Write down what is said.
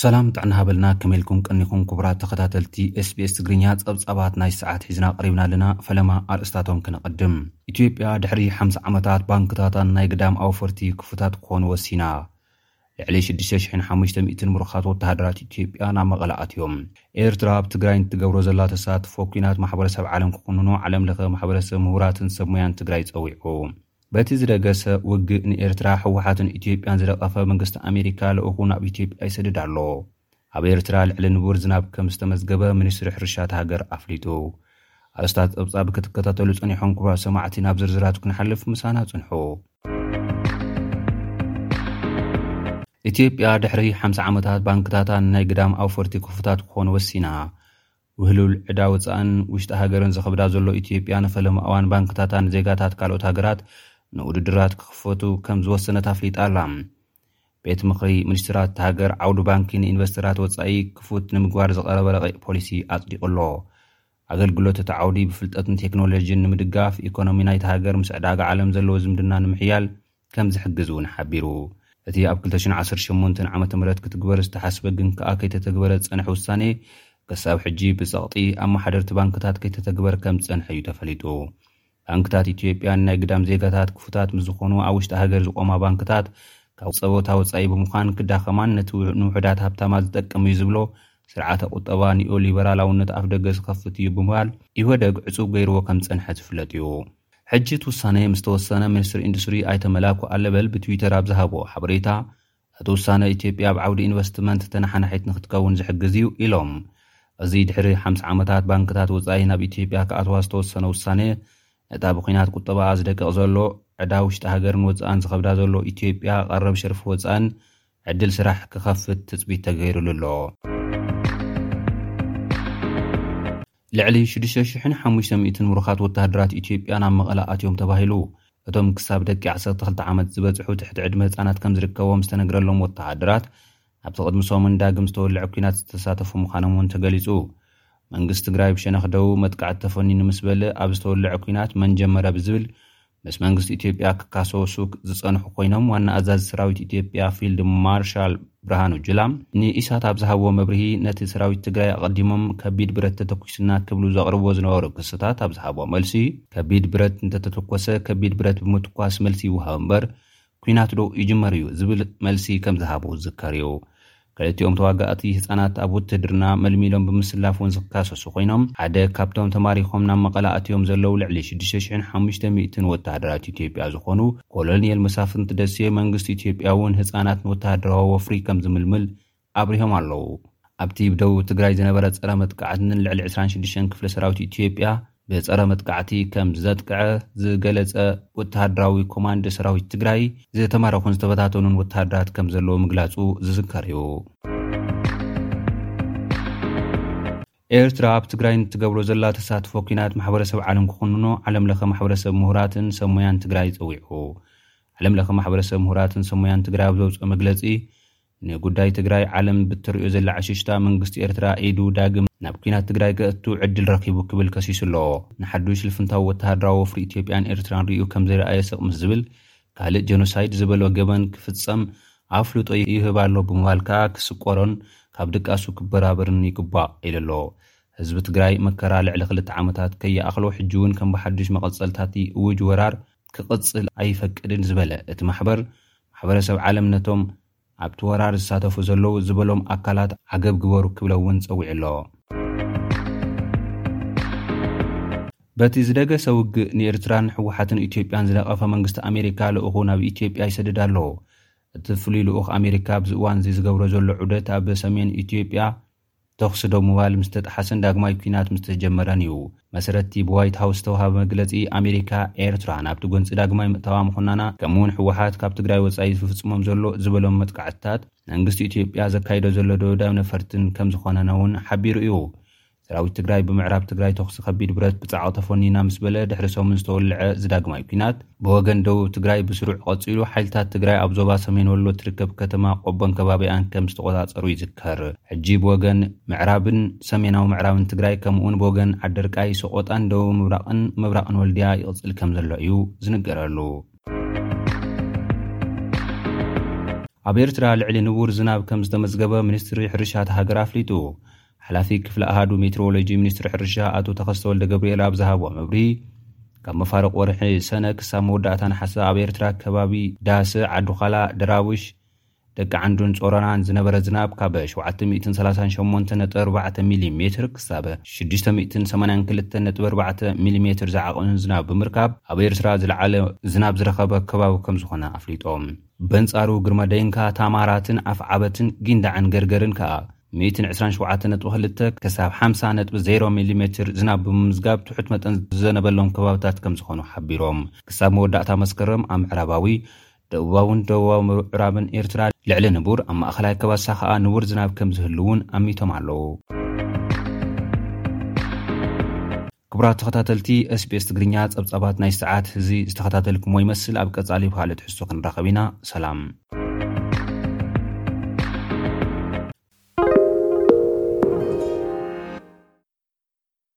ሰላም ጥዕና ሃበልና ከመይ ኢልኩም ቀኒኹም ክቡራት ተኸታተልቲ ኤስቢኤስ ትግርኛ ጸብጻባት ናይ ሰዓት ሒዝና ቀሪብና ኣለና ፈለማ ኣርእስታቶም ክነቐድም ኢትዮጵያ ድሕሪ ሓምሳ ዓመታት ባንክታታን ናይ ግዳም ኣውፈርቲ ክፉታት ክኾኑ ወሲና ልዕሊ ሽዱሽተ ሽሕን ሓሙሽተ ሚእትን ምሩኻት ወተሃደራት ኢትዮጵያ ናብ መቐለ ኣትዮም። ኤርትራ ኣብ ትግራይ ንትገብሮ ዘላ ተሳትፎ ኲናት ማሕበረሰብ ዓለም ክኹንኖ ዓለም ለኸ ማሕበረሰብ ምሁራትን ሰብ ሞያን ትግራይ ፀዊዑ። በቲ ዝደገሰ ውግእ ንኤርትራ፣ ህወሓትን ኢትዮጵያን ዝደቐፈ መንግስቲ ኣሜሪካ ልኡኹ ናብ ኢትዮጵያ ይሰድድ ኣሎ። ኣብ ኤርትራ ልዕሊ ንቡር ዝናብ ከም ዝተመዝገበ ሚኒስትሪ ሕርሻ እታ ሃገር ኣፍሊጡ። ኣርእስታት ጸብጻብ ክትከታተሉ ጸኒሖም ክቡራት ሰማዕቲ ናብ ዝርዝራቱ ክንሓልፍ ምሳና ጽንሑ። ኢትዮጵያ ድሕሪ ሓምሳ ዓመታት ባንክታታ ንናይ ግዳም ኣውፈርቲ ክፉታት ክኾኑ ወሲና። ውህሉል ዕዳ ወፃእን ውሽጢ ሃገርን ዘኽብዳ ዘሎ ኢትዮጵያ ንፈለማኣዋን ባንክታታን ዜጋታት ካልኦት ሃገራት ንውድድራት ክኽፈቱ ከም ዝወሰነት ኣፍሊጣ ኣላ። ቤት ምኽሪ ሚኒስትራት እታ ሃገር ዓውዲ ባንኪ ንኢንቨስተራት ወፃኢ ክፉት ንምግባር ዝቐረበ ረቒቕ ፖሊሲ ኣፅዲቑ ኣሎ። ኣገልግሎት እቲ ዓውዲ ብፍልጠትን ቴክኖሎጂን ንምድጋፍ ኢኮኖሚ ናይታ ሃገር ምስ ዕዳጋ ዓለም ዘለዎ ዝምድና ንምሕያል ከም ዝሕግዝ እውን ሓቢሩ። እቲ ኣብ ክልተ ሽሕን ዓሰርተ ሸሞንተን ዓመተ ምህረት ክትግበር ዝተሓስበ ግን ከኣ ከይተተግበረ ዝጸንሐ ውሳኔ ክሳብ ሕጂ ብጸቕጢ ኣመሓደርቲ ባንክታት ከይተተግበር ከም ዝጸንሐ እዩ ተፈሊጡ። ባንክታት ኢትዮጵያ ንናይ ግዳም ዜጋታት ክፉታት ምስ ዝኾኑ ኣብ ውሽጢ ሃገር ዝቖማ ባንክታት ካብ ጸወታ ወጻኢ ብምዃን ክዳኸማን ነቲ ንውሑዳት ሃብታማት ዝጠቅም እዩ ዝብሎ ስርዓተ ቁጠባ ኒኦ ሊበራላውነት ኣፍደገ ዝኸፍት እዩ ብምባል ኢህወደግ ዕጹው ገይርዎ ከም ዝጸንሐ ዝፍለጥ እዩ። ሕጂ እቲ ውሳነ ምስ ተወሰነ ሚኒስትር ኢንዱስትሪ ኣይተ መላኩ ኣለበል ብትዊተር ኣብ ዝሃብዎ ሓበሬታ እቲ ውሳነ ኢትዮጵያ ኣብ ዓውዲ ኢንቨስትመንት ተነሓናሒት ንክትከውን ዝሕግዝ እዩ ኢሎም። እዚ ድሕሪ ሓምሳ ዓመታት ባንክታት ወፃኢ ናብ ኢትዮጵያ ክኣትዋ ዝተወሰነ ውሳነ ነታ ብኲናት ቁጠባኣ ዝደቅቕ ዘሎ ዕዳ ውሽጢ ሃገርን ወፃእን ዝኸብዳ ዘሎ ኢትዮጵያ ቀረብ ሸርፊ ወፃእን ዕድል ስራሕ ክኸፍት ትፅቢት ተገይሩሉ ኣሎ። ልዕሊ ሽዱሽተ ሽሕን ሓሙሽተ ሚእትን ምሩኻት ወተሃደራት ኢትዮጵያ ናብ መቐለ ኣትዮም ተባሂሉ። እቶም ክሳብ ደቂ ዓሰርተ ክልተ ዓመት ዝበጽሑ ትሕቲ ዕድመ ህጻናት ከም ዝርከቦም ዝተነግረሎም ወተሃደራት፣ ኣብቲ ቅድሚ ሰሙን ዳግም ዝተወልዐ ኲናት ዝተሳተፉ ምዃኖም እውን ተገሊጹ። መንግስቲ ትግራይ ብሸነኽ ደቡብ መጥቃዕቲ ተፈኒኑ ምስ በለ ኣብ ዝተወልዐ ኲናት መን ጀመረ ብዝብል ምስ መንግስቲ ኢትዮጵያ ክካሰሱ ዝጸንሑ ኮይኖም ዋና ኣዛዚ ሰራዊት ኢትዮጵያ ፊልድ ማርሻል ብርሃኑ ጁላ ንኢሳት ኣብ ዝሃብዎ መብርሂ ነቲ ሰራዊት ትግራይ ኣቐዲሞም ከቢድ ብረት ተተኲሱና ክብሉ ዘቕርብዎ ዝነበሩ ክስታት ኣብ ዝሃብዎ መልሲ ከቢድ ብረት እንተተተኮሰ ከቢድ ብረት ብምትኳስ መልሲ ይወሃብ እምበር ኲናት ዶ ይጅመር እዩ ዝብል መልሲ ከም ዝሃቡ ዝዝከር እዩ። ክልቲኦም ተዋጋእቲ ህጻናት ኣብ ውትህድርና መልሚሎም ብምስላፍ እውን ዝካሰሱ ኮይኖም፣ ሓደ ካብቶም ተማሪኾም ናብ መቐለ ኣትዮም ዘለዉ ልዕሊ ሽዱሽተ ሽሕን ሓሙሽተ ሚእትን ወተሃደራት ኢትዮጵያ ዝኾኑ ኮሎኔል መሳፍንቲ ደሴ መንግስቲ ኢትዮጵያ እውን ህጻናት ንወተሃደራዊ ወፍሪ ከም ዝምልምል ኣብሪሆም ኣለው። ኣብቲ ብ ደቡብ ትግራይ ዝነበረ ፀረ መጥቃዕት ን ልዕሊ ዕስራን ሽዱሽተን ክፍለ ሰራዊት ኢትዮጵያ ብፀረ መጥቃዕቲ ከም ዘጥቅዐ ዝገለፀ ወተሃደራዊ ኮማንድ ሰራዊት ትግራይ ዝተማረኹን ዝተበታተኑን ወተሃደራት ከም ዘለው ምግላፁ ዝዝከር እዩ። ኤርትራ ኣብ ትግራይ ንትገብሮ ዘላ ተሳትፎ ኲናት ማሕበረሰብ ዓለም ክኹንኖ ዓለም ለኸ ማሕበረሰብ ምሁራትን ሰብ ሞያን ትግራይ ፀዊዑ። ዓለም ለኸ ማሕበረሰብ ምሁራትን ሰብ ሞያን ትግራይ ኣብ ዘውፅኦ መግለፂ ንጉዳይ ትግራይ ዓለም ብትርእዮ ዘላ ዕሽሽታ መንግስቲ ኤርትራ ኢዱ ዳግም ናብ ኲናት ትግራይ ከእቱ ዕድል ረኺቡ ክብል ከሲሱ ኣሎ። ንሓዱሽ ልፍንታዊ ወተሃደራዊ ወፍሪ ኢትዮጵያን ኤርትራን ርእዩ ከም ዘይረኣየ ስቕ ምስ ዝብል ካልእ ጀኖሳይድ ዝበሎ ገበን ክፍጸም ኣፍልጦ ይህብ ኣሎ ብምባል ከኣ ክስቆሮን ካብ ድቃሱ ክበራበርን ይግባእ ኢሉ ኣሎ። ህዝቢ ትግራይ መከራ ልዕሊ ክልተ ዓመታት ከይኣኽሎ ሕጂ'ውን ከም ብሓዱሽ መቐጸልታ'ቲ እዉጅ ወራር ክቕጽል ኣይፈቅድን ዝበለ እቲ ማሕበር፣ ማሕበረሰብ ዓለም ነቶም ኣብቲ ወራር ዝሳተፉ ዘለዉ ዝበሎም ኣካላት ዓገብ ግበሩ ክብለ እውን ፀዊዑ ኣሎ። በቲ ዝደገሰ ውግእ ንኤርትራን ህወሓትን ኢትዮጵያን ዝነቐፈ መንግስቲ ኣሜሪካ ልኡኹ ናብ ኢትዮጵያ ይሰድድ ኣሎ። እቲ ፍሉይ ልኡኽ ኣሜሪካ ኣብዚ እዋንዚ ዝገብሮ ዘሎ ዑደት ኣብ ሰሜን ኢትዮጵያ ተኹሲ ደው ምባል ምስ ተጠሓሰን ዳግማይ ኲናት ምስ ተጀመረን እዩ። መሰረት'ቲ ብዋይት ሃውስ ዝተውሃበ መግለጺ፣ ኣሜሪካ፣ ኤርትራ ናብቲ ጎንጺ ዳግማይ ምእታዋ ምኹናና፣ ከምኡ'ውን ህወሓት ካብ ትግራይ ወጻኢ ዝፍጽሞም ዘሎ ዝበሎም መጥቃዕትታት፣ መንግስቲ ኢትዮጵያ ዘካይዶ ዘሎ ደብዳብ ነፈርትን ከም ዝኾነነ'ውን ሓቢሩ እዩ። ሰራዊት ትግራይ ብምዕራብ ትግራይ ተኹሲ ከቢድ ብረት ብጻዕቒ ተፎኒና ምስ በለ ድሕሪ ሰሙን ዝተወልዐ እዚ ዳግማይ ኲናት፣ ብወገን ደቡብ ትግራይ ብስሩዕ ቐፂሉ ሓይልታት ትግራይ ኣብ ዞባ ሰሜን ወሎ ትርከብ ከተማ ቆቦን ከባቢኣን ከም ዝተቖፃፀሩ ይዝከር። ሕጂ ብወገን ምዕራብን ሰሜናዊ ምዕራብን ትግራይ ከምኡውን ብወገን ዓደርቃይ፣ ሰቖጣን ደቡብ ምብራቕን ምብራቕን ወልድያ ይቕፅል ከም ዘሎ እዩ ዝንገረሉ። ኣብ ኤርትራ ልዕሊ ንቡር ዝናብ ከም ዝተመዝገበ ሚኒስትሪ ሕርሻ እታ ሃገር ኣፍሊጡ። ሓላፊ ክፍሊ ኣሃዱ ሜትሮሎጂ ሚኒስትሪ ሕርሻ ኣቶ ተኸስተ ወልደገብርኤል ኣብ ዝሃብዎ መብርሂ፣ ካብ መፋርቕ ወርሒ ሰነ ክሳብ መወዳእታ ነሓሰ ኣብ ኤርትራ ከባቢ ዳስ፣ ዓዱዃላ፣ ደራቡሽ፣ ደቂ ዓንዱን ጾሮናን ዝነበረ ዝናብ ካብ ሸውዓተ ሚእትን ሰላሳን ሸሞንተን ነጥቢ ኣርባዕተ ሚሊ ሜትር ክሳብ ሽዱሽተ ሚእትን ሰማንያን ክልተን ነጥቢ ኣርባዕተ ሚሊ ሜትር ዝዓቕን ዝናብ ብምርካብ ኣብ ኤርትራ ዝለዓለ ዝናብ ዝረኸበ ከባቢ ከምዝኾነ ኣፍሊጦም። በንጻሩ ግርመደይንካ፣ ታማራትን ኣፍዓበትን፣ ጊንዳዕን ገርገርን ከኣ ሚእትን ዕስራን ሸውዓተ ነጥቢ ክልተ ክሳብ ሓምሳ ነጥቢ ዜሮ ሚሊ ሜትር ዝናብ ብምምዝጋብ ትሑት መጠን ዝዘነበሎም ከባብታት ከምዝኾኑ ሓቢሮም። ክሳብ መወዳእታ መስከረም ኣብ ምዕራባዊ፣ ደቡባውን ደቡባዊ ምብዕራብን ኤርትራ ልዕሊ ንቡር፣ ኣብ ማእኸላይ ከበሳ ከኣ ንቡር ዝናብ ከምዝህሉ እውን ኣሚቶም ኣለዉ። ክቡራት ተኸታተልቲ SBS ትግርኛ ጸብጻባት ናይ ሰዓት እዚ ዝተኸታተልክሞ ይመስል ኣብ ቀጻሊ ብካልእ ትሕዝቶ ክንራኸብ ኢና ሰላም።